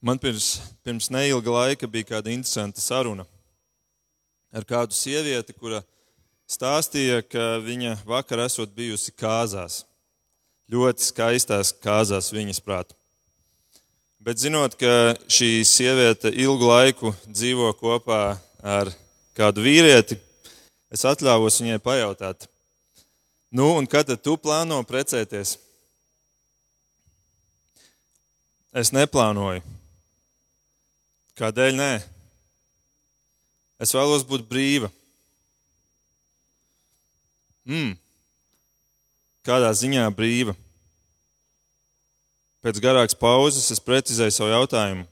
Man pirms, pirms neilga laika bija kāda interesanta saruna ar kādu sievieti, kura stāstīja, ka viņa vakar esot bijusi kāzās. Ļoti skaistās kāzās viņas prātā. Bet zinot, ka šī sieviete ilgu laiku dzīvo kopā ar kādu vīrieti, es atļāvos viņai pajautāt, nu, un kad tu plāno precēties? Es neplānoju. Kādēļ nē? Es vēlos būt brīva. Mm. Kādā ziņā brīva? Pēc garākas pauzes es precizēju savu jautājumu.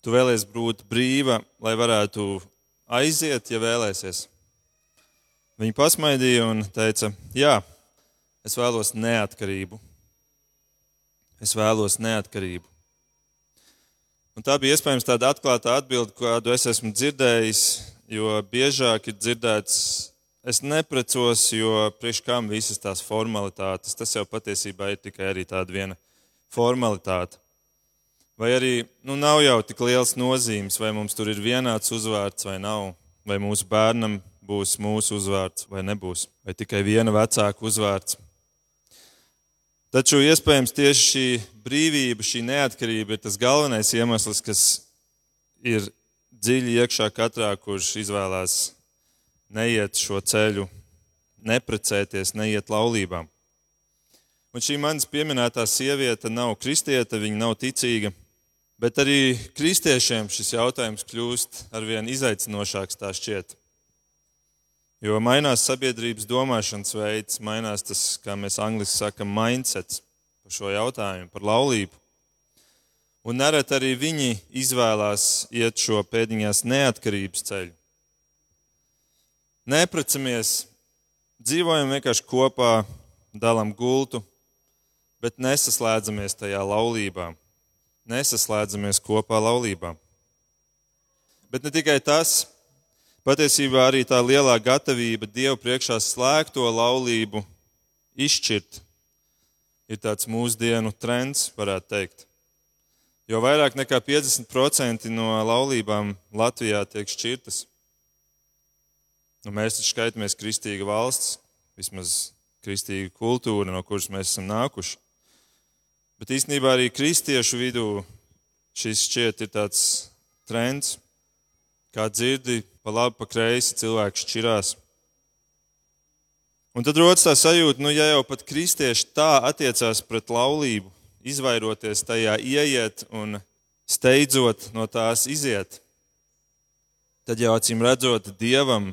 Tu vēlies būt brīva, lai varētu aiziet, ja vēlēsies. Viņa pasmaidīja un teica, jā, es vēlos neatkarību. Es vēlos neatkarību. Un tā bija iespējams tāda atklāta atbilde, kādu es esmu dzirdējis, jo biežāk ir dzirdēts, es neprecos, jo priekš kam visas tās formalitātes, tas jau patiesībā ir tikai arī tāda viena formalitāte. Vai arī nu, nav jau tik liels nozīmes, vai mums tur ir vienāds uzvārds vai nav, vai mūsu bērnam būs mūsu uzvārds vai nebūs, vai tikai viena vecāka uzvārds. Taču iespējams tieši šī brīvība, šī neatkarība ir tas galvenais iemesls, kas ir dziļi iekšā katrā, kurš izvēlās neiet šo ceļu, neprecēties, neiet laulībām. Un šī manis pieminētā sieviete nav kristieta, viņa nav ticīga, bet arī kristiešiem šis jautājums kļūst arvien izaicinošāks tā šķiet. Jo mainās sabiedrības domāšanas veids, mainās tas, kā mēs angļuiski sakām, mindsets par šo jautājumu, par laulību. Un nereti arī viņi izvēlās iet šo pēdiņās neatkarības ceļu. Neprecamies, dzīvojam vienkārši kopā, dalām gultu, bet nesaslēdzamies tajā laulībā. Nesaslēdzamies kopā laulībā. Bet ne tikai tas, Patiesībā arī tā lielā gatavība Dievu priekšā slēgto laulību izšķirt ir tāds mūsdienu trends, varētu teikt. Jo vairāk nekā 50% no laulībām Latvijā tiek šķirtas. Nu, mēs taču skaitamies kristīga valsts, vismaz kristīga kultūra, no kuras mēs esam nākuši. Bet īstenībā arī kristiešu vidū šis šķiet ir tāds trends, kā dzirdi pa labi, pa kreisi cilvēks šķirās. Un tad rodas tā sajūta, nu, ja jau pat kristieši tā attiecās pret laulību, izvairoties tajā ieiet un steidzot no tās iziet, tad jau acīm redzot, dievam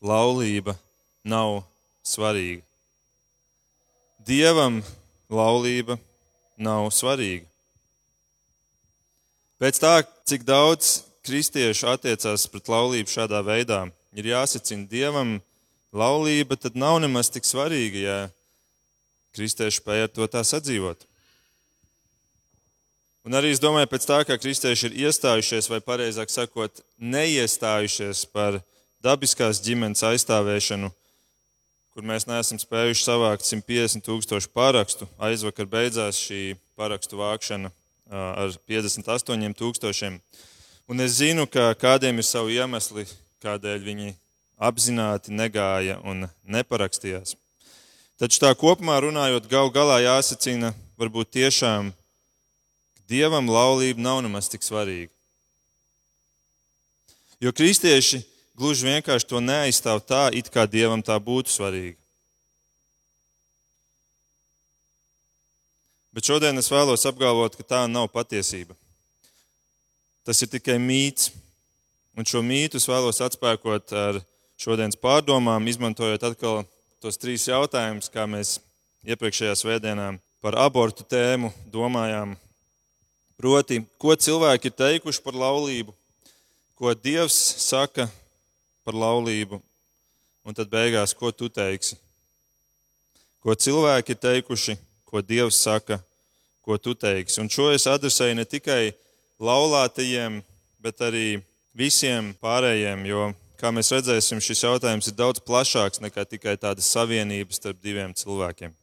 laulība nav svarīga. Dievam laulība nav svarīga. Pēc tā, cik daudz kristieši attiecās pret laulību šādā veidā. Ir jāsacina dievam, laulība tad nav nemaz tik svarīga, ja kristieši spēj ar to tā sadzīvot. Un arī es domāju, pēc tā, kā kristieši ir iestājušies, vai precīzāk sakot, neiestājušies par dabiskās ģimenes aizstāvēšanu, kur mēs neesam spējuši savākt 150 tūkstošu parakstu. Aizvakar beidzās šī parakstu vākšana ar 58 tūkstošiem. Un es zinu, ka kādiem ir savi iemesli, kādēļ viņi apzināti negāja un neparakstījās. Taču tā kopumā runājot, gal galā jāsacina, varbūt tiešām dievam laulība nav nemaz tik svarīga. Jo kristieši gluži vienkārši to neaizstāv tā, it kā dievam tā būtu svarīga. Bet šodien es vēlos apgalvot, ka tā nav patiesība. Tas ir tikai mīts. Un šo mītu es vēlos atspēkot ar šodienas pārdomām, izmantojot atkal tos trīs jautājumus, kā mēs iepriekšējā svētdienā par abortu tēmu domājām. Proti, ko cilvēki ir teikuši par laulību, ko Dievs saka par laulību, un tad beigās, ko tu teiksi. Ko cilvēki ir teikuši, ko Dievs saka, ko tu teiksi. Un šo es adresēju ne tikai laulātajiem, bet arī visiem pārējiem, jo, kā mēs redzēsim, šis jautājums ir daudz plašāks nekā tikai tāda savienība starp diviem cilvēkiem.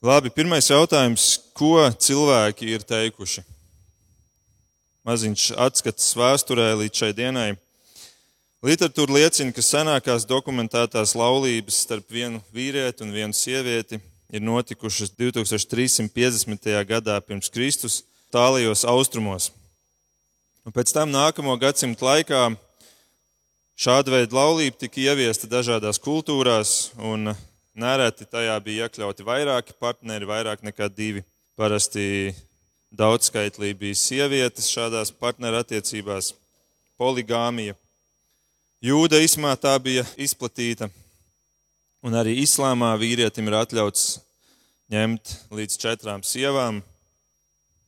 Labi, pirmais jautājums, ko cilvēki ir teikuši? maziņš atskats vēsturē līdz šai dienai. Literatūra liecina, ka senākās dokumentētās laulības starp vienu vīrieti un vienu sievieti ir notikušas 2350. gadā pirms Kristus tālajos austrumos. Un pēc tam nākamo gadsimtu laikā šāda veida laulība tika ieviesta dažādās kultūrās, un nereti tajā bija iekļauti vairāki partneri, vairāk nekā divi. Parasti daudzskaitlī bija sievietes šādās partnerattiecībās, poligāmija. Jūdaismā tā bija izplatīta, un arī islāmā vīrietim ir atļauts ņemt līdz četrām sievām.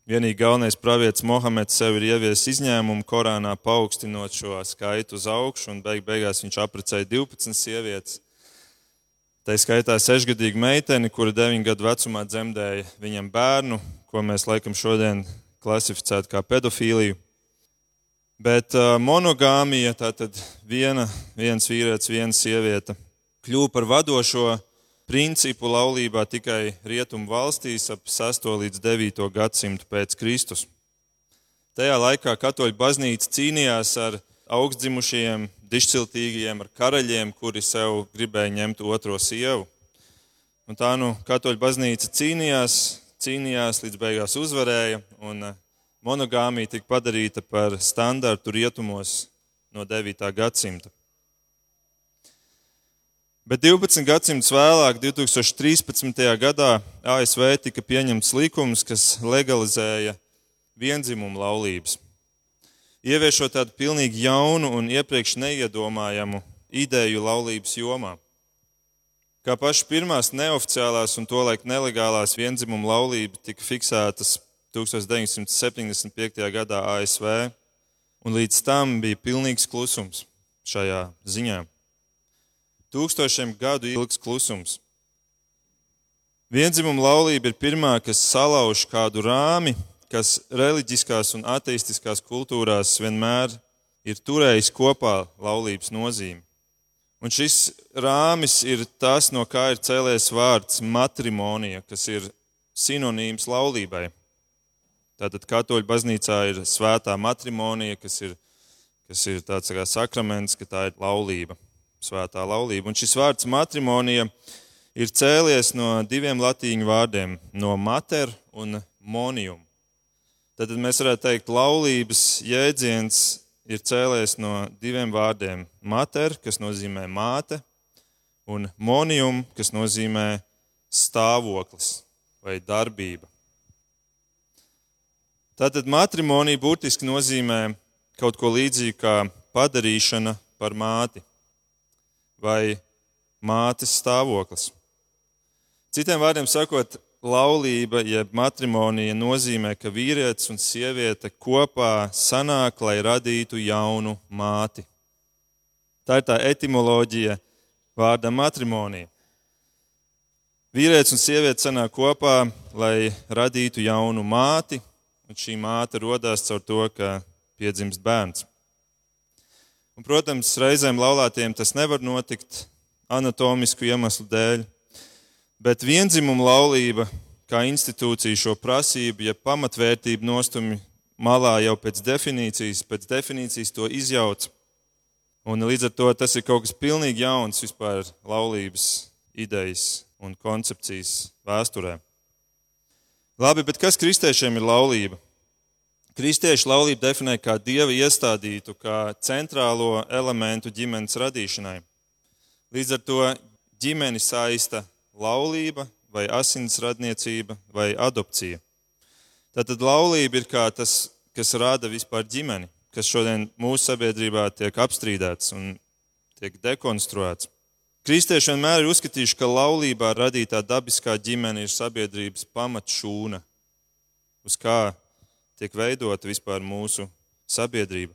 Vienīgi galvenais pravietis Mohameds sev ir ieviesis izņēmumu Korānā, paaugstinot šo skaitu uz augšu, un beig beigās viņš apprecēja 12 sievietes. Tā skaitā sešgadīga meitene, kura 9 gadu vecumā dzemdēja viņam bērnu, ko mēs laikam šodien klasificētu kā pedofīliju. Bet monogāmija, tātad viena, viens vīrietis, viena sieviete, kļuva par vadošo principu laulībā tikai rietumu valstīs ap 6. līdz 9. gadsimtu pēc Kristus. Tajā laikā katoļu baznīca cīnījās ar augstdzimušiem, dišciltīgiem, ar karaļiem, kuri sev gribēja ņemt otro sievu. Un tā nu katoļu baznīca cīnījās, cīnījās, līdz beigās uzvarēja, un monogāmija tika padarīta par standartu rietumos no 9. gadsimta. Bet 12 gadsimtus vēlāk, 2013. gadā, ASV tika pieņemts likums, kas legalizēja vienzimumu laulības. Ieviešot tādu pilnīgi jaunu un iepriekš neiedomājamu ideju laulības jomā. Kā pašas pirmās neoficiālās un tolaik nelegālās vienzimumu laulības tika fiksētas 1975. gadā ASV, un līdz tam bija pilnīgs klusums šajā ziņā. Tūkstošiem gadu ilgs klusums. Vienzimuma laulība ir pirmā, kas salauž kādu rāmi, kas reliģiskās un ateistiskās kultūrās vienmēr ir turējis kopā laulības nozīmi. Un šis rāmis ir tas, no kā ir cēlējis vārds matrimonija, kas ir sinonīms laulībai. Tātad katoļu baznīcā ir svētā matrimonija, kas ir, kas ir tāds kā sakraments, ka tā ir laulība, svētā laulība. Un šis vārds matrimonija ir cēlies no diviem latīņu vārdiem - no mater un monium. Tad mēs varētu teikt, laulības jēdziens ir cēlies no diviem vārdiem - mater, kas nozīmē māte, un monium, kas nozīmē stāvoklis vai darbība. Tātad matrimonija burtiski nozīmē kaut ko līdzīgu kā padarīšana par māti vai mātes stāvoklis. Citiem vārdiem sakot, laulība jeb matrimonija nozīmē, ka vīrietis un sieviete kopā sanāk, lai radītu jaunu māti. Tā ir tā etimoloģija vārda matrimonija. Vīrietis un sieviete sanāk kopā, lai radītu jaunu māti, un šī māte radās caur to, ka piedzimst bērns. Un, protams, reizēm laulātiem tas nevar notikt anatomisku iemeslu dēļ, bet vienzimuma laulība kā institūcija šo prasību, ja pamatvērtību nostumi malā jau pēc definīcijas, pēc definīcijas to izjauc. Un līdz ar to tas ir kaut kas pilnīgi jauns vispār laulības idejas un koncepcijas vēsturē. Labi, bet kas kristiešiem ir laulība? Kristieši laulību definē kā dieva iestādītu, kā centrālo elementu ģimenes radīšanai. Līdz ar to ģimeni saista laulība, vai asins radniecība, vai adopcija. Tātad laulība ir kā tas, kas rada vispār ģimeni, kas šodien mūsu sabiedrībā tiek apstrīdēts un tiek dekonstruēts. Kristieši vienmēr ir uzskatījuši, ka laulībā radītā dabiskā ģimene ir sabiedrības pamatšūna, uz kā tiek veidota vispār mūsu sabiedrība.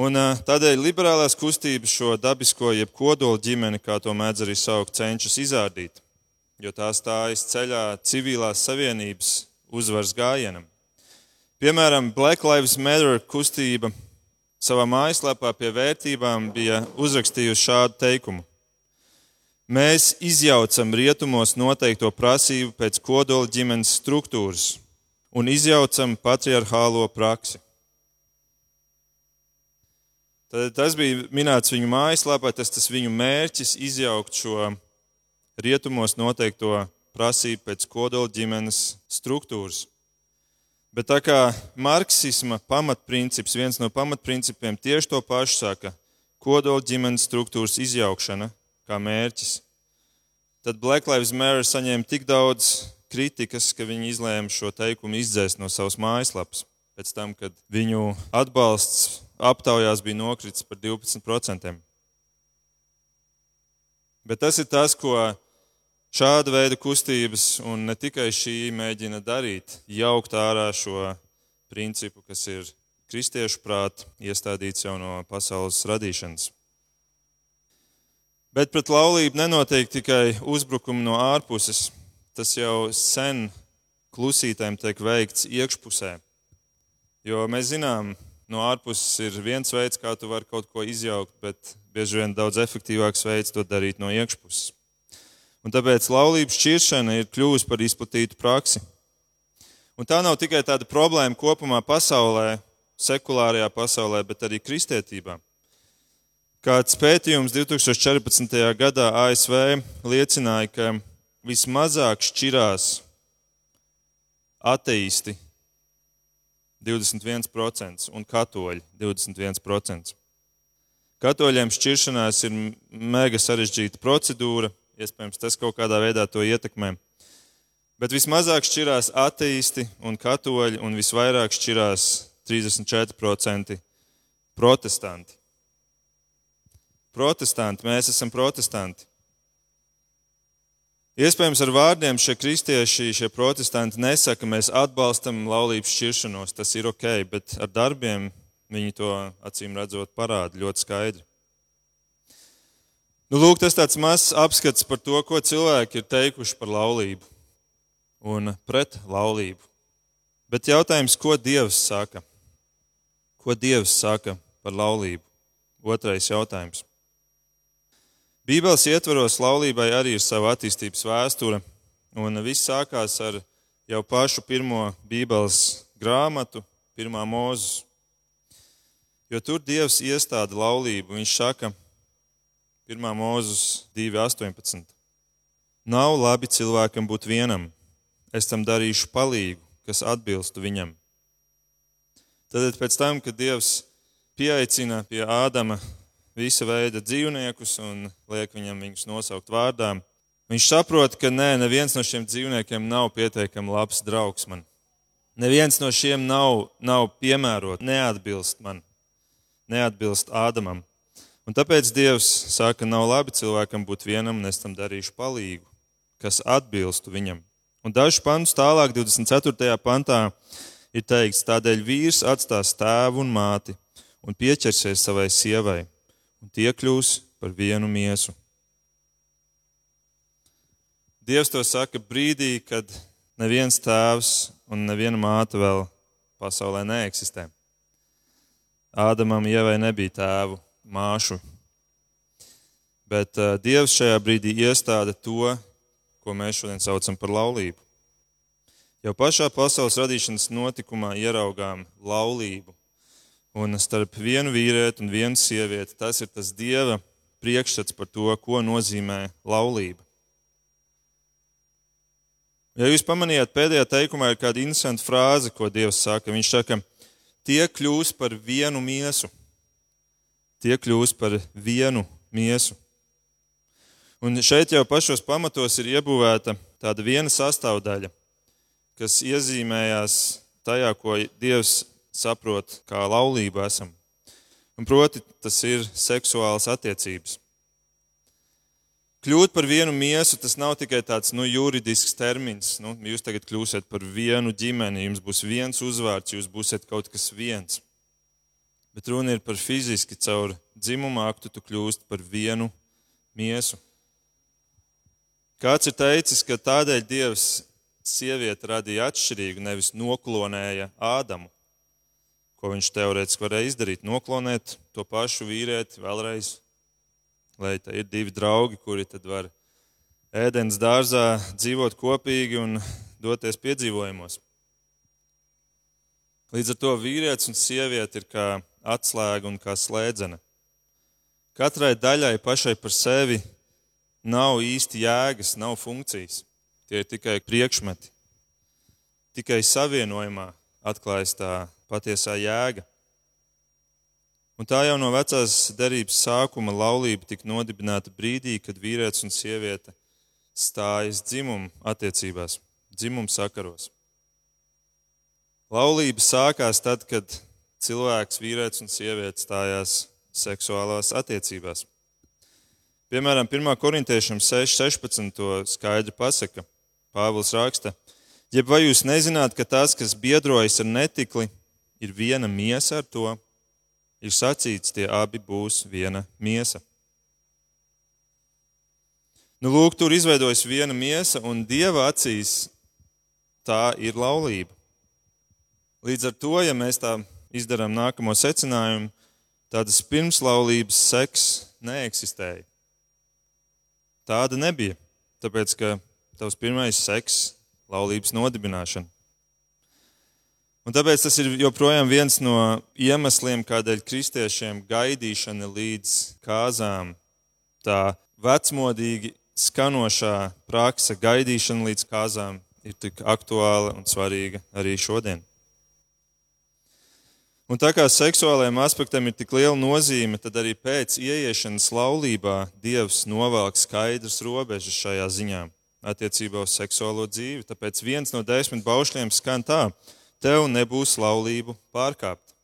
Un tādēļ liberālās kustības šo dabisko, jeb kodolu ģimeni, kā to mēdz arī saukt, cenšas izrādīt, jo tā stājas ceļā civilās savienības uzvaras gājienam. Piemēram, Black Lives Matter kustība savā mājaslapā pie vērtībām bija uzrakstījusi šādu teikumu. Mēs izjaucam rietumos noteikto prasību pēc kodola ģimenes struktūras, un izjaucam patriarchālo praksi. Tad tas bija minēts viņu mājaslapā, tas tas viņu mērķis izjaukt šo rietumos noteikto prasību pēc kodola ģimenes struktūras. Bet tā kā marksisma pamatprincips, viens no pamatprincipiem tieši to pašu saka - kodola ģimenes struktūras izjaukšana kā mērķis, tad Black Lives Matter saņēma tik daudz kritikas, ka viņi izlēma šo teikumu izdzēst no savas mājaslapas. Pēc tam, kad viņu atbalsts aptaujās bija nokritis par 12%. Bet tas ir tas, ko šāda veida kustības, un ne tikai šī, mēģina darīt, jaukt ārā šo principu, kas ir kristiešu prātā iestādīts jau no pasaules radīšanas. Bet pret laulību nenotiek tikai uzbrukumi no ārpuses. Tas jau sen klusītēm tiek veikts iekšpusē. Jo mēs zinām, no ārpuses ir viens veids, kā tu vari kaut ko izjaukt, bet bieži vien daudz efektīvāks veids to darīt no iekšpuses. Un tāpēc laulības šķiršana ir kļuvusi par izplatītu praksi. Un tā nav tikai tāda problēma kopumā pasaulē, sekulārajā pasaulē, bet arī kristietībā. Kāds pētījums 2014. gadā ASV liecināja, ka vismazāk šķirās ateisti 21% un katoļi 21%. Katoļiem šķiršanās ir mega sarežģīta procedūra, iespējams, tas kaut kādā veidā to ietekmē. Bet vismazāk šķirās ateisti un katoļi, un visvairāk šķirās 34% protestanti. Protestanti, mēs esam protestanti. Iespējams, ar vārdiem šie kristieši, šie protestanti nesaka, mēs atbalstam laulības šķiršanos, tas ir ok, bet ar darbiem viņi to acīm redzot parāda ļoti skaidri. Nu, lūk, tas tāds mazs apskats par to, ko cilvēki ir teikuši par laulību un pret laulību. Bet jautājums, ko Dievs saka? Ko Dievs saka par laulību? Otrais jautājums. Bībeles ietvaros laulībai arī ir sava attīstības vēsture, un viss sākās ar jau pašu pirmo Bībeles grāmatu, pirmā mūzes. Jo tur Dievs iestāda laulību. Viņš saka, 1. mūzes 2.18. Nav labi cilvēkam būt vienam, es tam darīšu palīgu, kas atbilstu viņam. Tad pēc tam, kad Dievs pieaicina pie Ādama visa veida dzīvniekus un liek viņam viņus nosaukt vārdā. Viņš saprot, ka nē, neviens no šiem dzīvniekiem nav pietiekami labs draugs man. Neviens no šiem nav, nav piemērots, neatbilst man, neatbilst Ādamam. Un tāpēc Dievs saka, nav labi cilvēkam būt vienam, un es tam darīšu palīgu, kas atbilstu viņam. Un dažus pantus tālāk, 24. pantā, ir teikts, tādēļ vīrs atstās tēvu un māti un pieķersies savai sievai, un tie kļūs par vienu miesu. Dievs to saka brīdī, kad neviens tēvs un neviena māte vēl pasaulē neeksistē. Ādamam ievai nebija tēvu, māšu, bet uh, Dievs šajā brīdī iestāda to, ko mēs šodien saucam par laulību. Jau pašā pasaules radīšanas notikumā ieraugām laulību Un starp vienu vīrieti un vienu sievieti tas ir tas dieva priekšstats par to, ko nozīmē laulība. Ja jūs pamanījāt, pēdējā teikumā ir kāda interesanta frāze, ko Dievs saka. Viņš saka, tie kļūs par vienu miesu. Tie kļūs par vienu miesu. Un šeit jau pašos pamatos ir iebūvēta tāda viena sastāvdaļa, kas iezīmējās tajā, ko Dievs saprot, kā laulība esam. Un proti, tas ir seksuāls attiecības. Kļūt par vienu miesu, tas nav tikai tāds nu, juridisks termins. Nu, jūs tagad kļūsiet par vienu ģimeni, jums būs viens uzvārds, jūs būsiet kaut kas viens. Bet runa ir par fiziski, caur dzimumu aktu tu kļūst par vienu miesu. Kāds ir teicis, ka tādēļ Dievs sievieti radīja atšķirīgu, nevis noklonēja Ādamu ko viņš teorētiski varēja izdarīt. Noklonēt to pašu vīrieti vēlreiz, lai ir divi draugi, kuri tad var ēdienas dārzā dzīvot kopīgi un doties piedzīvojumos. Līdz ar to vīrietis un sieviete ir kā atslēga un kā slēdzene. Katrai daļai pašai par sevi nav īsti jēgas, nav funkcijas. Tie ir tikai priekšmeti. Tikai savienojumā atklājas tā patiesā jēga. Un tā jau no vecās derības sākuma laulība tika nodibināta brīdī, kad vīrietis un sieviete stājas dzimuma attiecībās, dzimuma sakaros. Laulība sākās tad, kad cilvēks, vīrietis un sieviete stājās seksuālās attiecībās. Piemēram, 1. korintiešiem 6.16. to skaidri pasaka. Pāvils raksta, jeb vai jūs nezināt, ka tas, kas biedrojas ar netikli, ir viena miesa ar to, ir sacīts, tie abi būs viena miesa. Nu, lūk, tur izveidojas viena miesa, un Dieva acīs tā ir laulība. Līdz ar to, ja mēs tā izdarām nākamo secinājumu, tādas pirmslaulības seks neeksistēja. Tāda nebija, tāpēc ka tavs pirmais seks, laulības nodibināšana. Un tāpēc tas ir joprojām viens no iemesliem, kādēļ kristiešiem gaidīšana līdz kāzām, tā vecmodīgi skanošā praksa, gaidīšana līdz kāzām ir tik aktuāla un svarīga arī šodien. Un tā kā seksuālajiem aspektam ir tik liela nozīme, tad arī pēc ieiešanas laulībā Dievs novelk skaidrs robežas šajā ziņā attiecībā uz seksuālo dzīvi. Tāpēc viens no desmit baušļiem skan tā: Tev nebūs laulību pārkāpt.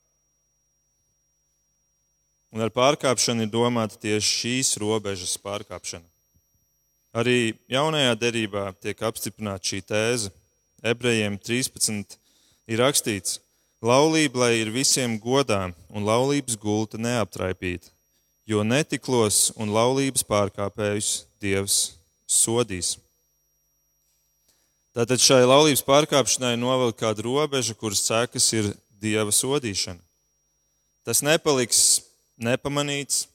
Un ar pārkāpšanu ir domāta tieši šīs robežas pārkāpšana. Arī jaunajā derībā tiek apstiprināta šī tēze. Ebrejiem 13 ir rakstīts, Laulība, lai ir visiem godā, un laulības gulta neaptraipīta, jo netiklos un laulības pārkāpējus Dievs sodīs. Tātad šai laulības pārkāpšanai novelk kāda robeža, kuras sekas ir Dieva sodīšana. Tas nepaliks nepamanīts,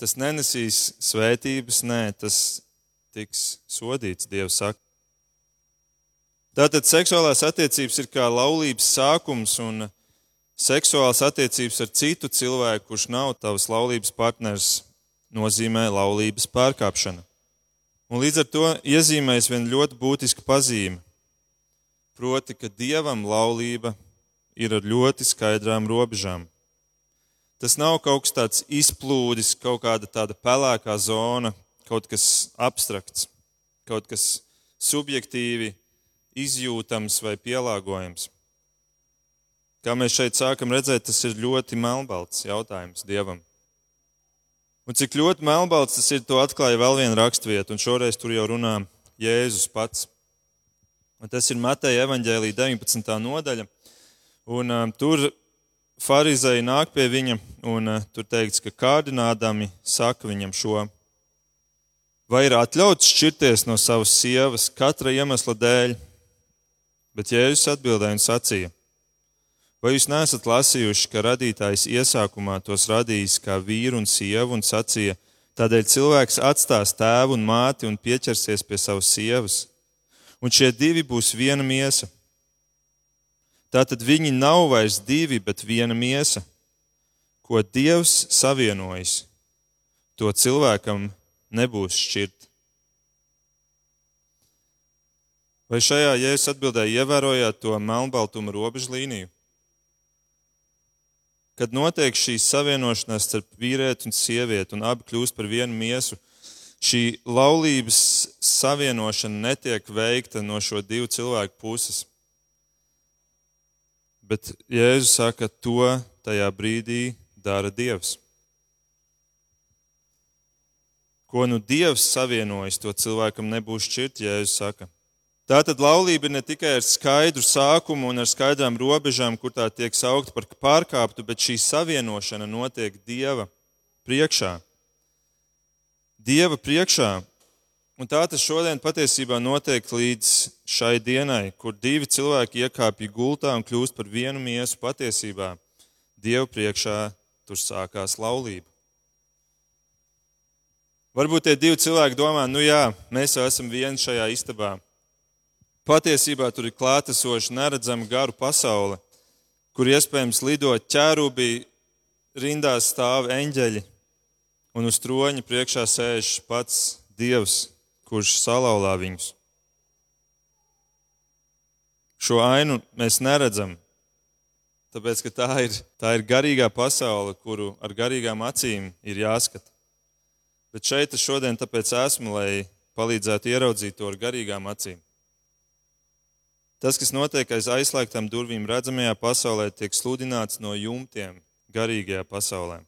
tas nenesīs svētības, nē, tas tiks sodīts, Dievs saka. Tātad seksuālās attiecības ir kā laulības sākums, un seksuālās attiecības ar citu cilvēku, kurš nav tavs laulības partners, nozīmē laulības pārkāpšanu. Un līdz ar to iezīmēs viena ļoti būtiska pazīme. Proti, ka dievam laulība ir ar ļoti skaidrām robežām. Tas nav kaut kas tāds izplūdis, kaut kāda tāda pelēkā zona, kaut kas abstrakts, kaut kas subjektīvi izjūtams vai pielāgojams. Kā mēs šeit sākam redzēt, tas ir ļoti melnbalts jautājums Dievam. Un cik ļoti melnbalts tas ir, to atklāja vēl viena rakstvieta, un šoreiz tur jau runā Jēzus pats. Un tas ir Mateja evaņģēlī 19. nodaļa, un uh, tur farizēji nāk pie viņa, un uh, tur teikts, ka kārdinādami saka viņam šo. Vai ir atļauts šķirties no savas sievas katra iemesla dēļ, Bet Jēzus atbildēja un sacīja: Vai jūs neesat lasījuši, ka radītājs iesākumā tos radījis kā vīru un sievu un sacīja, tādēļ cilvēks atstās tēvu un māti un pieķersies pie savas sievas, un šie divi būs viena miesa. Tātad viņi nav vairs divi, bet viena miesa, ko Dievs savienojis. To cilvēkam nebūs šķirt. Vai šajā jēzus atbildēja, ievērojāt to melnbaltuma robežu līniju? Kad notiek šī savienošanās starp vīrieti un sievieti, un abi kļūst par vienu miesu, šī laulības savienošana netiek veikta no šo divu cilvēku puses. Bet Jēzus saka, to tajā brīdī dara Dievs. Ko nu Dievs savienojas, to cilvēkam nebūs šķirt, Jēzus saka. Tātad laulība ir ne tikai ar skaidru sākumu un ar skaidrām robežām, kur tā tiek saukta par pārkāptu, bet šī savienošana notiek Dieva priekšā. Dieva priekšā. Un tā tas šodien patiesībā notiek līdz šai dienai, kur divi cilvēki iekāpja gultā un kļūst par vienu miesu patiesībā. Dieva priekšā tur sākās laulība. Varbūt tie divi cilvēki domā, nu jā, mēs jau esam vieni šajā istabā. Patiesībā tur ir klātesoša neredzama garu pasaule, kur iespējams lido ķērubī, rindās stāv eņģeļi, un uz troņa priekšā sēž pats Dievs, kurš salauzā viņus. Šo ainu mēs neredzam, tāpēc ka tā ir, tā ir garīgā pasaule, kuru ar garīgām acīm ir jāskata. Bet šeit es šodien esmu, lai palīdzētu ieraudzīt to ar garīgām acīm. Tas, kas notiek aiz aizslēgtām durvīm redzamajā pasaulē, tiek sludināts no jumtiem garīgajā pasaulē.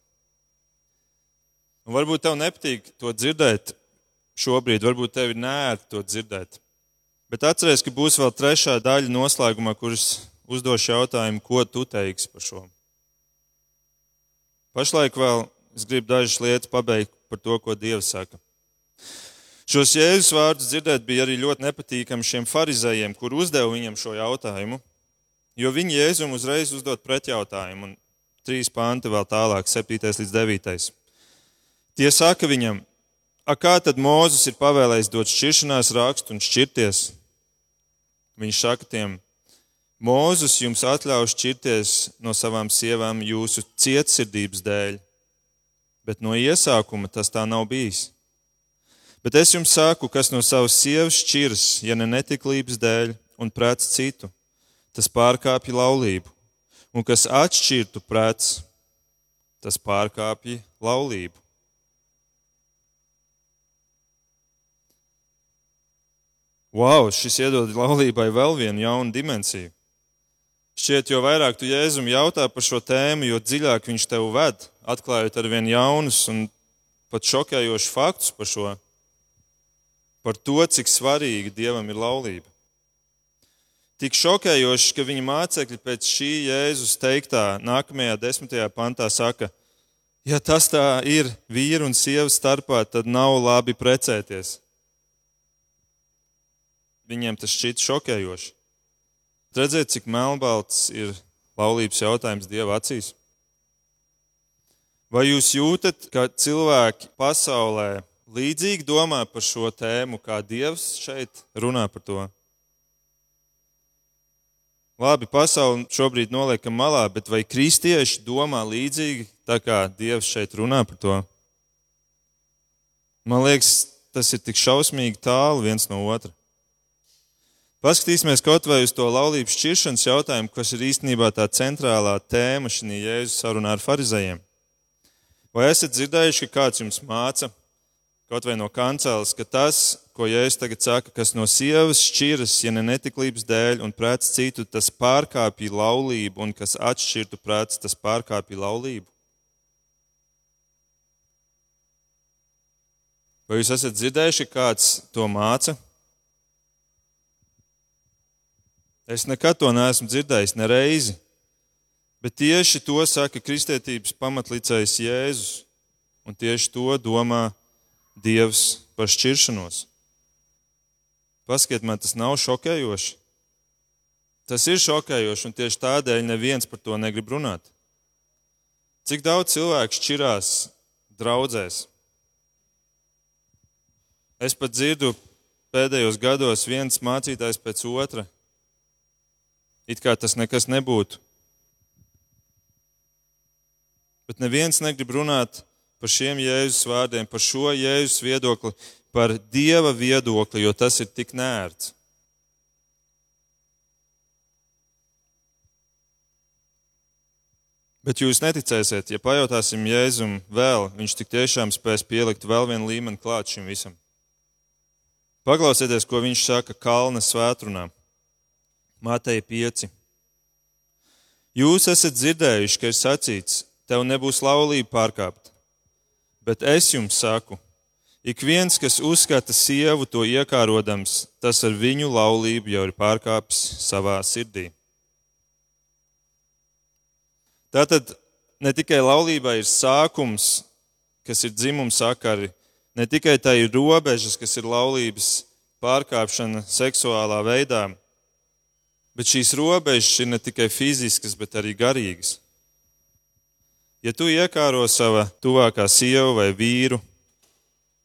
Un varbūt tev nepatīk to dzirdēt šobrīd, varbūt tev ir nērti to dzirdēt. Bet atcerieties, ka būs vēl trešā daļa noslēgumā, kuras uzdošu jautājumu, ko tu teiksi par šo. Pašlaik vēl es gribu dažas lietas pabeigt par to, ko Dievs saka. Šos jēzus vārdus dzirdēt bija arī ļoti nepatīkami šiem farizējiem, kur uzdeva viņam šo jautājumu, jo viņi jēzum uzreiz uzdot pretjautājumu, un trīs panti vēl tālāk, 7. līdz 9. Tie saka viņam, a kā tad Mūzes ir pavēlējis dot šķiršanās rakstu un šķirties? Viņš saka tiem, Mūzes jums atļauj šķirties no savām sievām jūsu cietsirdības dēļ, bet no iesākuma tas tā nav bijis. Bet es jums saku, kas no savas sievas šķirs, ja ne netiklības dēļ un prēc citu, tas pārkāpja laulību, un kas atšķirtu prēc, tas pārkāpja laulību. Wow, šis iedod laulībai vēl vienu jaunu dimensiju. Šķiet, jo vairāk tu Jēzum jautā par šo tēmu, jo dziļāk viņš tev ved, atklājot ar vien jaunus un pat šokējošus faktus par šo par to, cik svarīga Dievam ir laulība. Tik šokējoši, ka viņa mācekļi pēc šī Jēzus teiktā nākamajā desmitajā pantā saka, ja tas tā ir vīru un sievu starpā, tad nav labi precēties. Viņiem tas šķiet šokējoši. Redziet, cik melnbalts ir laulības jautājums Dieva acīs. Vai jūs jūtat, ka cilvēki pasaulē līdzīgi domā par šo tēmu, kā Dievs šeit runā par to. Labi, pasauli šobrīd noliekam malā, bet vai kristieši domā līdzīgi, tā kā Dievs šeit runā par to? Man liekas, tas ir tik šausmīgi tālu viens no otra. Paskatīsimies kaut vai uz to laulības šķiršanas jautājumu, kas ir īstenībā tā centrālā tēma šī Jēzus sarunā ar farizējiem. Vai esat dzirdējuši, ka kāds jums māca, kaut vai no kanceles, ka tas, ko Jēzus tagad saka, kas no sievas šķiras, ja ne netiklības dēļ un prēc citu, tas pārkāpja laulību, un kas atšķirtu prēc, tas pārkāpja laulību. Vai jūs esat dzirdējuši, kāds to māca? Es nekad to neesmu dzirdējis, ne reizi. Bet tieši to saka kristietības pamatlicējs Jēzus, un tieši to domā Dievs par šķiršanos. Paskiet, man tas nav šokējoši. Tas ir šokējoši, un tieši tādēļ neviens par to negrib runāt. Cik daudz cilvēku šķirās draudzēs? Es pat dzirdu pēdējos gados viens mācītājs pēc otra. It kā tas nekas nebūtu. Bet neviens negrib runāt par šiem Jēzus vārdiem, par šo Jēzus viedokli, par Dieva viedokli, jo tas ir tik nērts. Bet jūs neticēsiet, ja pajautāsim Jēzum vēl, viņš tik tiešām spēs pielikt vēl vienu līmeni klāt šim visam. Paklausieties, ko viņš saka Kalna svētrunā, Mateja 5. Jūs esat dzirdējuši, ka ir sacīts, tev nebūs laulība pārkāpt. Bet es jums saku, ik viens, kas uzskata sievu to iekārodams, tas ar viņu laulību jau ir pārkāpis savā sirdī. Tātad ne tikai laulībā ir sākums, kas ir dzimuma sakari, ne tikai tā ir robežas, kas ir laulības pārkāpšana seksuālā veidā, bet šīs robežas ir ne tikai fiziskas, bet arī garīgas. Ja tu iekāro savā tuvākā sievu vai vīru,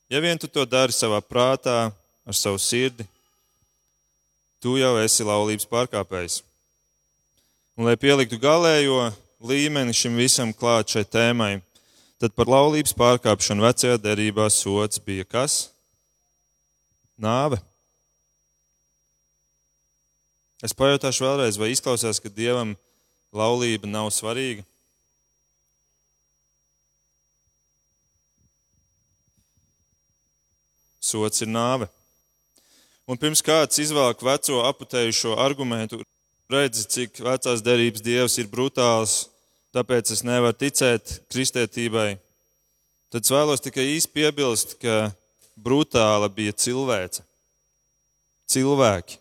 ja vien tu to dari savā prātā, ar savu sirdi, tu jau esi laulības pārkāpējs. Un, lai pieliktu galējo līmeni šim visam klāt šai tēmai, tad par laulības pārkāpšanu vecajā derībā sots bija kas? Nāve. Es pajautāšu vēlreiz, vai izklausās, ka dievam laulība nav svarīga? Sots ir nāve. Un pirms kāds izvelk veco aputējušo argumentu, redzi, cik vecās derības dievs ir brutāls, tāpēc es nevaru ticēt kristētībai. Tad es vēlos tikai īsti piebilst, ka brutāla bija cilvēce. Cilvēki.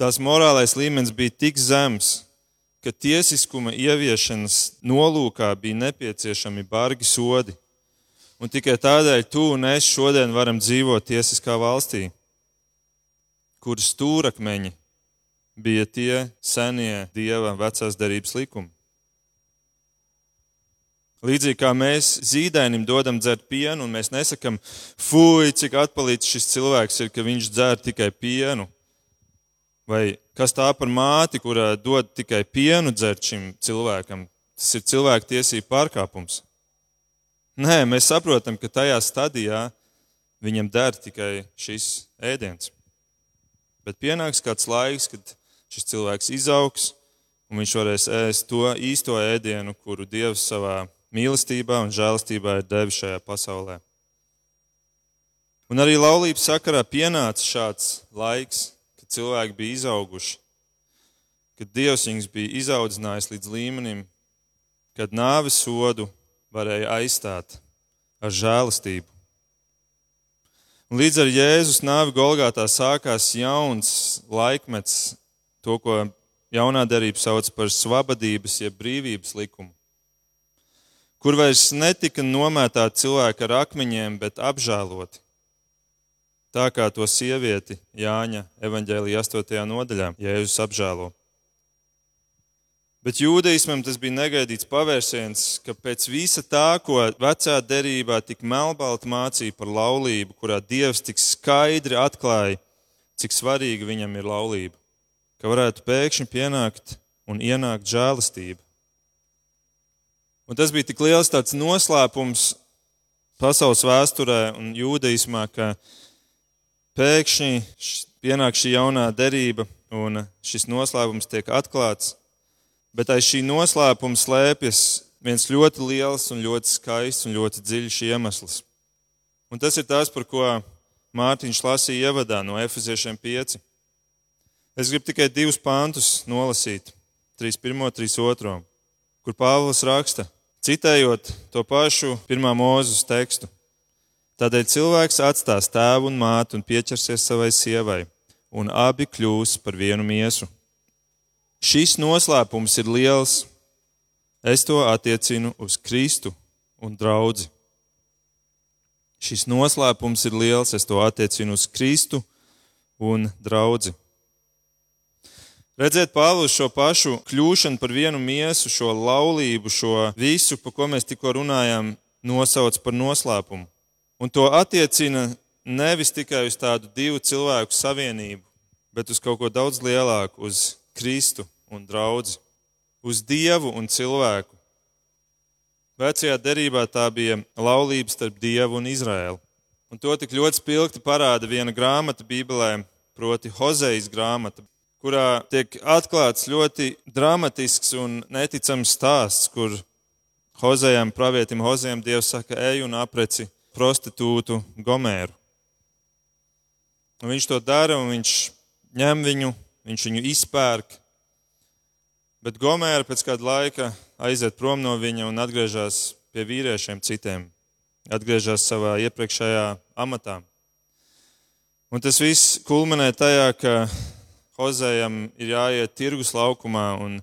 Tās morālais līmenis bija tik zems, ka tiesiskuma ieviešanas nolūkā bija nepieciešami bargi sodi. Un tikai tādēļ tu un es šodien varam dzīvot tiesiskā valstī, kuras stūrakmeņi bija tie senie dieva vecās derības likumi. Līdzīgi kā mēs zīdainim dodam dzert pienu, un mēs nesakām, fuj, cik atpalīdz šis cilvēks ir, ka viņš dzer tikai pienu. Vai kas tā par māti, kurā dod tikai pienu dzert šim cilvēkam, tas ir cilvēka tiesību pārkāpums. Nē, mēs saprotam, ka tajā stadijā viņam der tikai šis ēdiens. Bet pienāks kāds laiks, kad šis cilvēks izaugs, un viņš varēs ēst to īsto ēdienu, kuru Dievs savā mīlestībā un žēlastībā ir devis šajā pasaulē. Un arī laulības sakarā pienāca šāds laiks, kad cilvēki bija izauguši, kad Dievs viņus bija izaudzinājis līdz līmenim, kad nāves sodu varēja aizstāt ar žēlastību. Un līdz ar Jēzus nāvi Golgātā sākās jauns laikmets, to, ko jaunā derība sauc par svabadības, jeb brīvības likumu, kur vairs netika nomētāti cilvēki ar akmeņiem, bet apžēloti. Tā kā to sievieti Jāņa evanģēlīja 8. nodaļā Jēzus apžēlo. Bet jūdaismam tas bija negaidīts pavērsiens, ka pēc visa tā, ko vecā derībā tik melnbalti mācīja par laulību, kurā Dievs tik skaidri atklāja, cik svarīga viņam ir laulība, ka varētu pēkšņi pienākt un ienākt žēlastība. Un tas bija tik liels tāds noslēpums pasaules vēsturē un jūdaismā, ka pēkšņi pienāk šī jaunā derība un šis noslēpums tiek atklāts bet aiz šī noslēpuma slēpjas viens ļoti liels un ļoti skaists un ļoti dziļš iemesls. Un tas ir tas, par ko Mārtiņš lasīja ievadā no Efeziešiem 5. Es gribu tikai divus pāntus nolasīt, 3.1. 3.2. kur Pāvils raksta, citējot to pašu pirmā mūzes tekstu. Tādēļ cilvēks atstās tēvu un mātu un pieķersies savai sievai, un abi kļūs par vienu miesu. Šis noslēpums ir liels. Es to attiecinu uz Kristu un draugu. Šis noslēpums ir liels. Es to attiecinu uz Kristu un draugu. Redzēt, Pāvils šo pašu kļūšanu par vienu miesu, šo laulību, šo visu, par ko mēs tikko runājām, nosauc par noslēpumu. Un to attiecina nevis tikai uz tādu divu cilvēku savienību, bet uz kaut ko daudz lielāku, uz Kristu un draugu, uz Dievu un cilvēku. Vecajā derībā tā bija laulība starp Dievu un Izraēlu. Un to tik ļoti spilgti parāda viena grāmata Bībelē, proti Hozejas grāmata, kurā tiek atklāts ļoti dramatisks un neticams stāsts, kur Hozejam, pravietim Hozejam, Dievs saka, ej un apreci prostitūtu Gomēru. Un viņš to dara, un viņš ņem viņu, viņš viņu izpērk, Bet Gomēra pēc kāda laika aiziet prom no viņa un atgriežas pie vīriešiem citiem, atgriežas savā iepriekšējā amatā. Un tas viss kulminē tajā, ka Hozējam ir jāiet tirgus laukumā, un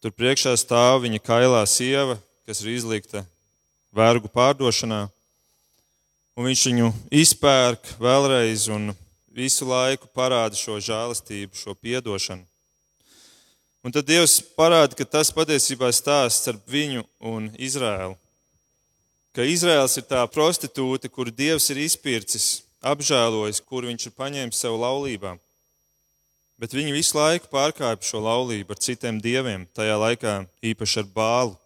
tur priekšā stāv viņa kailā sieva, kas ir izlikta vergu pārdošanā. Un viņš viņu izpērk vēlreiz un visu laiku parāda šo žēlastību, šo piedošanu. Un tad Dievs parāda, ka tas patiesībā stāsts starp viņu un Izraēlu. Ka Izraels ir tā prostitūte, kuru Dievs ir izpircis, apžēlojis, kur viņš ir paņēmis sev laulībā. Bet viņi visu laiku pārkāpa šo laulību ar citiem dieviem, tajā laikā īpaši ar bālu.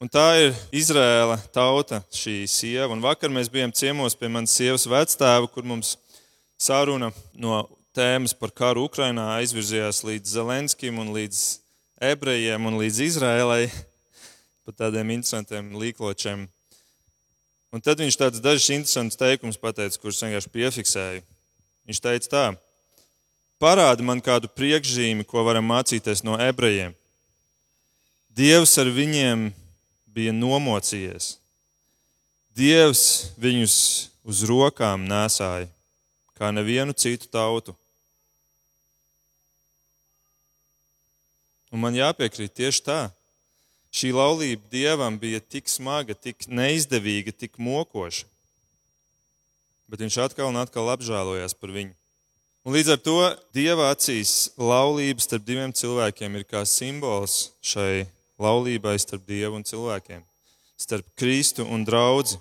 Un tā ir Izrēla tauta, šī sieva. Un vakar mēs bijām ciemos pie manas sievas vectēva, kur mums saruna no tēmas par karu Ukrainā aizvirzījās līdz Zelenskim un līdz ebrejiem un līdz Izrēlai, pa tādiem interesantiem līkločiem. Un tad viņš tāds dažs interesants teikums pateica, kurus vienkārši piefiksēju. Viņš teica tā. Parādi man kādu priekšzīmi, ko varam mācīties no ebrejiem. Dievs ar viņiem bija nomocījies. Dievs viņus uz rokām nesāja, kā nevienu citu tautu. Un man jāpiekrīt tieši tā. Šī laulība dievam bija tik smaga, tik neizdevīga, tik mokoša. Bet viņš atkal un atkal apžēlojās par viņu. Un līdz ar to Dieva acīs laulības starp diviem cilvēkiem ir kā simbols šai laulībai starp Dievu un cilvēkiem, starp Kristu un draugu.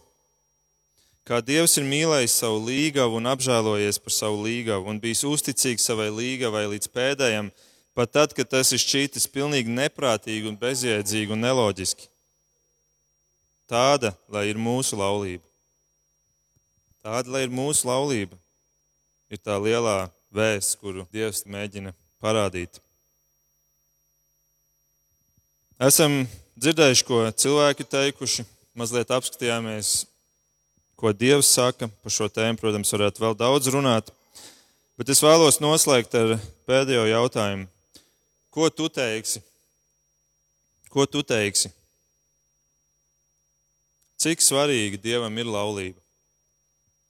Kā Dievs ir mīlējis savu līgavu un apžēlojies par savu līgavu un bijis uzticīgs savai līgavai līdz pēdējam, pat tad, kad tas ir šķītis pilnīgi neprātīgi un bezjēdzīgi un neloģiski. Tāda, lai ir mūsu laulība. Tāda, lai ir mūsu laulība ir tā lielā vēsts, kuru Dievs mēģina parādīt. Esam dzirdējuši, ko cilvēki teikuši, mazliet apskatījāmies, ko Dievs saka par šo tēmu. Protams, varētu vēl daudz runāt, bet es vēlos noslēgt ar pēdējo jautājumu. Ko tu teiksi? Ko tu teiksi? Cik svarīgi Dievam ir laulība?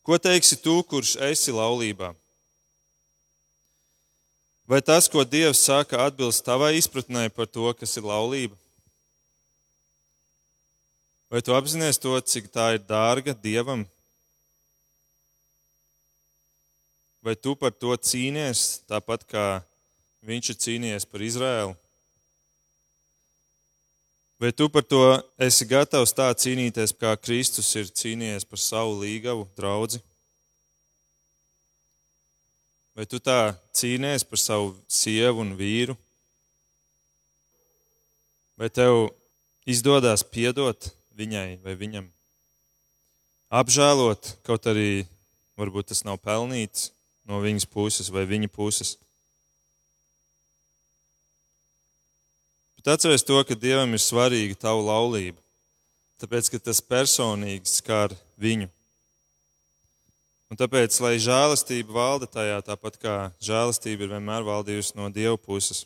Ko teiksi tu, kurš esi laulībā? Vai tas, ko Dievs saka, atbilst tavai izpratnē par to, kas ir laulība? Vai tu apzinājies to, cik tā ir dārga Dievam? Vai tu par to cīnies tāpat kā viņš ir cīnījies par Izraēlu? Vai tu par to esi gatavs tā cīnīties, kā Kristus ir cīnījies par savu līgavu draugu? Vai tu tā cīnies par savu sievu un vīru? Vai tev izdodas piedot viņai vai viņam? Apžēlot, kaut arī varbūt tas nav pelnīts no viņas puses vai viņa puses. Bet atceries to, ka Dievam ir svarīga tava laulība, tāpēc, ka tas personīgi skar viņu. Un tāpēc, lai žēlastība valda tajā, tāpat kā žēlastība ir vienmēr valdījusi no Dieva puses.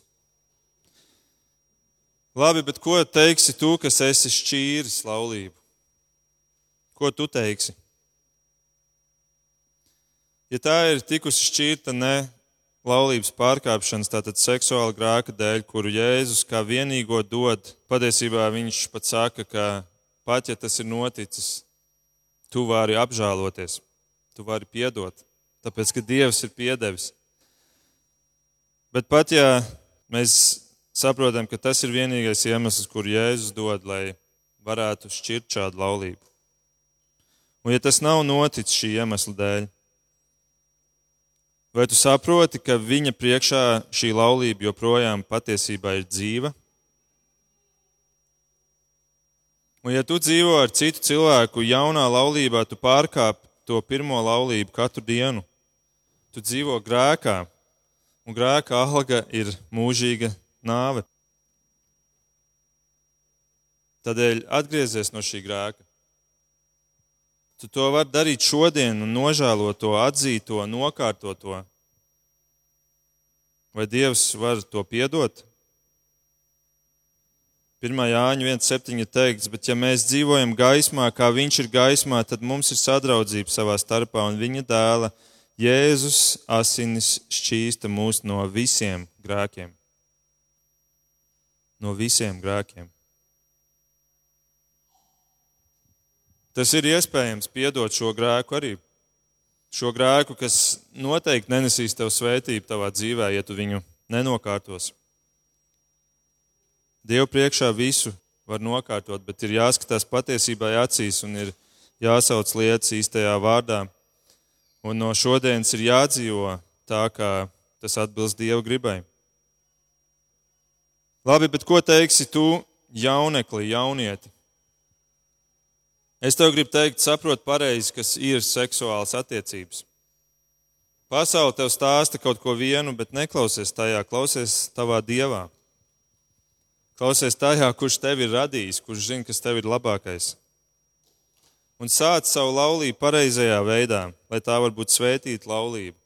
Labi, bet ko teiksi tu, kas esi šķīris laulību? Ko tu teiksi? Ja tā ir tikusi šķirta ne laulības pārkāpšanas, tātad seksuāla grēka dēļ, kuru Jēzus kā vienīgo dod. Patiesībā viņš pat saka, ka pat ja tas ir noticis, tu vari apžēloties, tu vari piedot, tāpēc ka Dievs ir piedevis. Bet pat ja mēs saprotam, ka tas ir vienīgais iemesls, kur Jēzus dod, lai varētu šķirt šādu laulību. Un ja tas nav noticis šī iemesla dēļ, Vai tu saproti, ka viņa priekšā šī laulība joprojām patiesībā ir dzīva? Un, ja tu dzīvo ar citu cilvēku jaunā laulībā, tu pārkāp to pirmo laulību katru dienu. Tu dzīvo grēkā, un grēka alga ir mūžīga nāve. Tādēļ atgriezies no šī grēka. Tu to vari darīt šodien un nožēlot to, atzīt to, nokārtot to. Vai Dievs var to piedot? 1. Jāņa 1,7 ir teikts, bet ja mēs dzīvojam gaismā, kā Viņš ir gaismā, tad mums ir sadraudzība savā starpā, un Viņa dēla Jēzus asinis šķīsta mūs no visiem grēkiem. No visiem grēkiem. Tas ir iespējams piedot šo grēku arī. Šo grēku, kas noteikti nenesīs tev svētību tavā dzīvē, ja tu viņu nenokārtos. Dievu priekšā visu var nokārtot, bet ir jāskatās patiesībai acīs un ir jāsauc lietas īstajā vārdā. Un no šodienas ir jādzīvo tā, kā tas atbilst Dieva gribai. Labi, bet ko teiksi tu jaunekli, jaunieti? Es tev gribu teikt, saprot pareizi, kas ir seksuāls attiecības. Pasaule tev stāsta kaut ko vienu, bet neklausies tajā, klausies tavā dievā. Klausies tajā, kurš tevi ir radījis, kurš zina, kas tev ir labākais. Un sāc savu laulību pareizajā veidā, lai tā var būt svētīta laulība.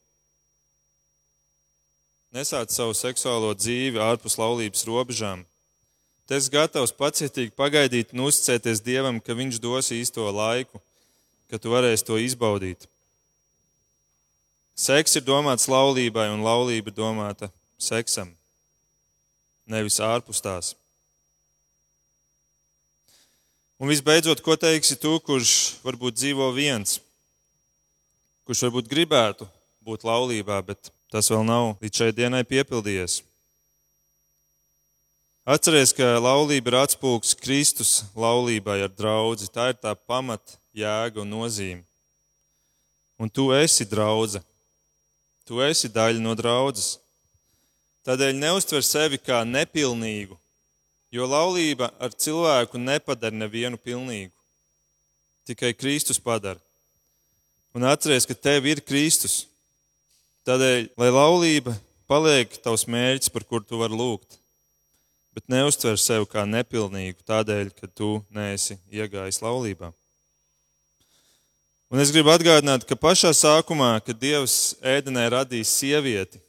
Nesāc savu seksuālo dzīvi ārpus laulības robežām. Tu esi gatavs pacietīgi pagaidīt un uzticēties Dievam, ka Viņš dos īsto laiku, ka tu varēsi to izbaudīt. Seks ir domāts laulībai, un laulība domāta seksam, nevis ārpus tās. Un visbeidzot, ko teiksi tu, kurš varbūt dzīvo viens, kurš varbūt gribētu būt laulībā, bet Tas vēl nav līdz šai dienai piepildījies. Atcerieties, ka laulība ir atspūgs Kristus laulībai ar draugu. Tā ir tā pamat jēga un nozīme. Un tu esi draudzene. Tu esi daļa no draudzes. Tādēļ neuztver sevi kā nepilnīgu, jo laulība ar cilvēku nepadara nevienu pilnīgu. Tikai Kristus padara. Un atcerieties, ka tev ir Kristus. Tādēļ, lai laulība paliek tavs mērķis, par kur tu vari lūgt, bet neuztver sevi kā nepilnīgu tādēļ, ka tu neesi iegājis laulībā. Un es gribu atgādināt, ka pašā sākumā, kad Dievs ēdenē radīja sievieti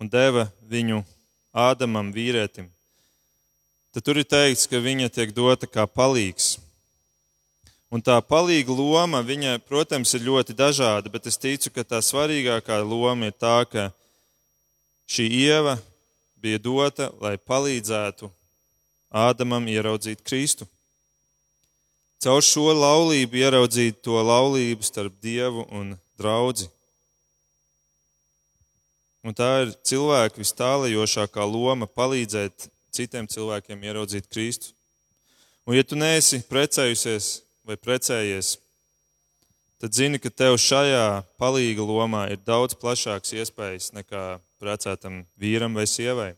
un deva viņu Ādamam, vīrietim, tad tur ir teikts, ka viņa tiek dota kā palīgs Un tā palīga loma, viņa, protams, ir ļoti dažāda, bet es ticu, ka tā svarīgākā loma ir tā, ka šī ieva bija dota, lai palīdzētu Ādamam ieraudzīt Kristu. Caur šo laulību ieraudzīt to laulību starp Dievu un draugu. Un tā ir cilvēka vistālajošākā loma palīdzēt citiem cilvēkiem ieraudzīt Kristu. Un, ja tu neesi precējusies, vai precējies, tad zini, ka tev šajā palīga lomā ir daudz plašāks iespējas nekā precētam vīram vai sievai.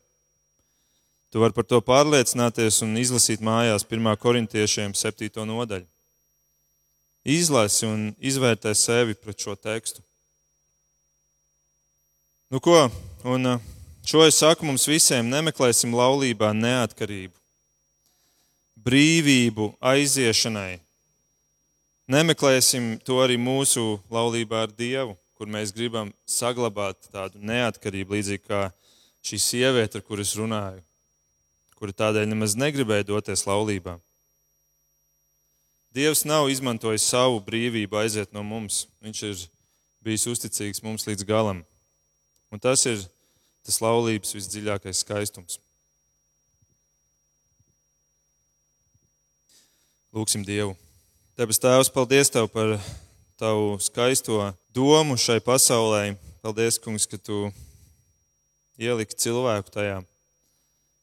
Tu vari par to pārliecināties un izlasīt mājās 1. korintiešiem 7. nodaļu. Izlasi un izvērtē sevi pret šo tekstu. Nu ko, un uh, šo es saku mums visiem, nemeklēsim laulībā neatkarību, brīvību aiziešanai Nemeklēsim to arī mūsu laulībā ar Dievu, kur mēs gribam saglabāt tādu neatkarību, līdzīgi kā šī sieviete, ar kuras runāju, kura tādēļ nemaz negribēja doties laulībā. Dievs nav izmantojis savu brīvību aiziet no mums. Viņš ir bijis uzticīgs mums līdz galam. Un tas ir tas laulības visdziļākais skaistums. Lūksim Dievu! Debes Tēvs, paldies Tev par Tavu skaisto domu šai pasaulē. Paldies, Kungs, ka Tu ieliki cilvēku tajā.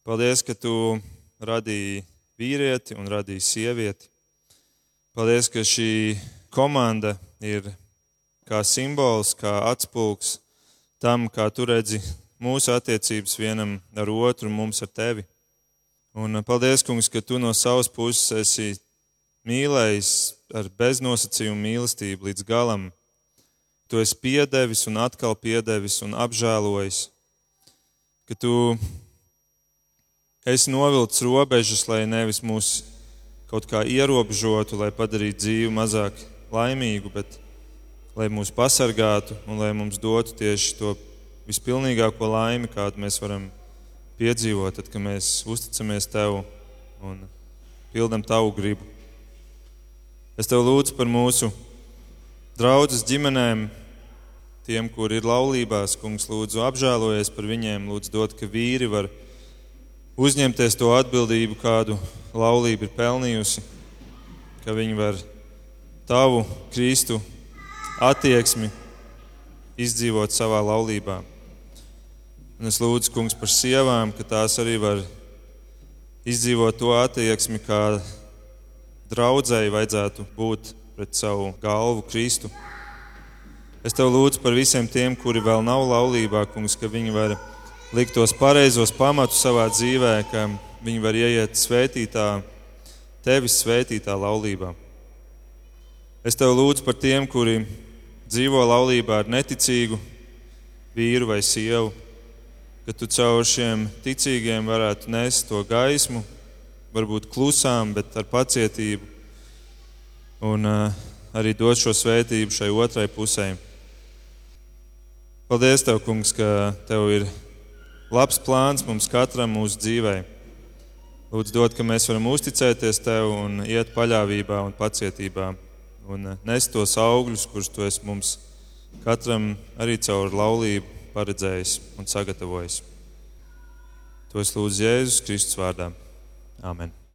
Paldies, ka Tu radīji vīrieti un radīji sievieti. Paldies, ka šī komanda ir kā simbols, kā atspūgs tam, kā Tu redzi mūsu attiecības vienam ar otru mums ar Tevi. Un paldies, Kungs, ka Tu no savas puses esi mīlējis ar beznosacījumu mīlestību līdz galam. Tu esi piedevis un atkal piedevis un apžēlojis, ka tu esi novilcis robežas, lai nevis mūs kaut kā ierobežotu, lai padarītu dzīvi mazāk laimīgu, bet lai mūs pasargātu un lai mums dotu tieši to vispilnīgāko laimi, kādu mēs varam piedzīvot, tad, kad mēs uzticamies Tev un pildam Tavu gribu. Es tev lūdzu par mūsu draugus ģimenēm, tiem, kur ir laulībās, kungs, lūdzu apžēlojies par viņiem, lūdzu dot, ka vīri var uzņemties to atbildību, kādu laulība ir pelnījusi, ka viņi var tavu Kristu attieksmi izdzīvot savā laulībā. Un es lūdzu, kungs, par sievām, ka tās arī var izdzīvot to attieksmi, kāda draudzēji vajadzētu būt pret savu galvu Kristu. Es tev lūdzu par visiem tiem, kuri vēl nav laulībā, kungs, ka viņi var likt tos pareizos pamatus savā dzīvē, ka viņi var ieiet svētītā, tevis svētītā laulībā. Es tev lūdzu par tiem, kuri dzīvo laulībā ar neticīgu vīru vai sievu, ka tu caur šiem ticīgiem varētu nest to gaismu, varbūt klusām, bet ar pacietību, un uh, arī dot šo svētību šai otrai pusē. Paldies, Tev, Kungs, ka Tev ir labs plāns mums katram mūsu dzīvē. Lūdzu, dod, ka mēs varam uzticēties Tev un iet paļāvībā un pacietībā un nest tos augļus, kurus Tu esi mums katram arī caur laulību paredzējis un sagatavojis. To es lūdzu Jēzus Kristus vārdā. Amen.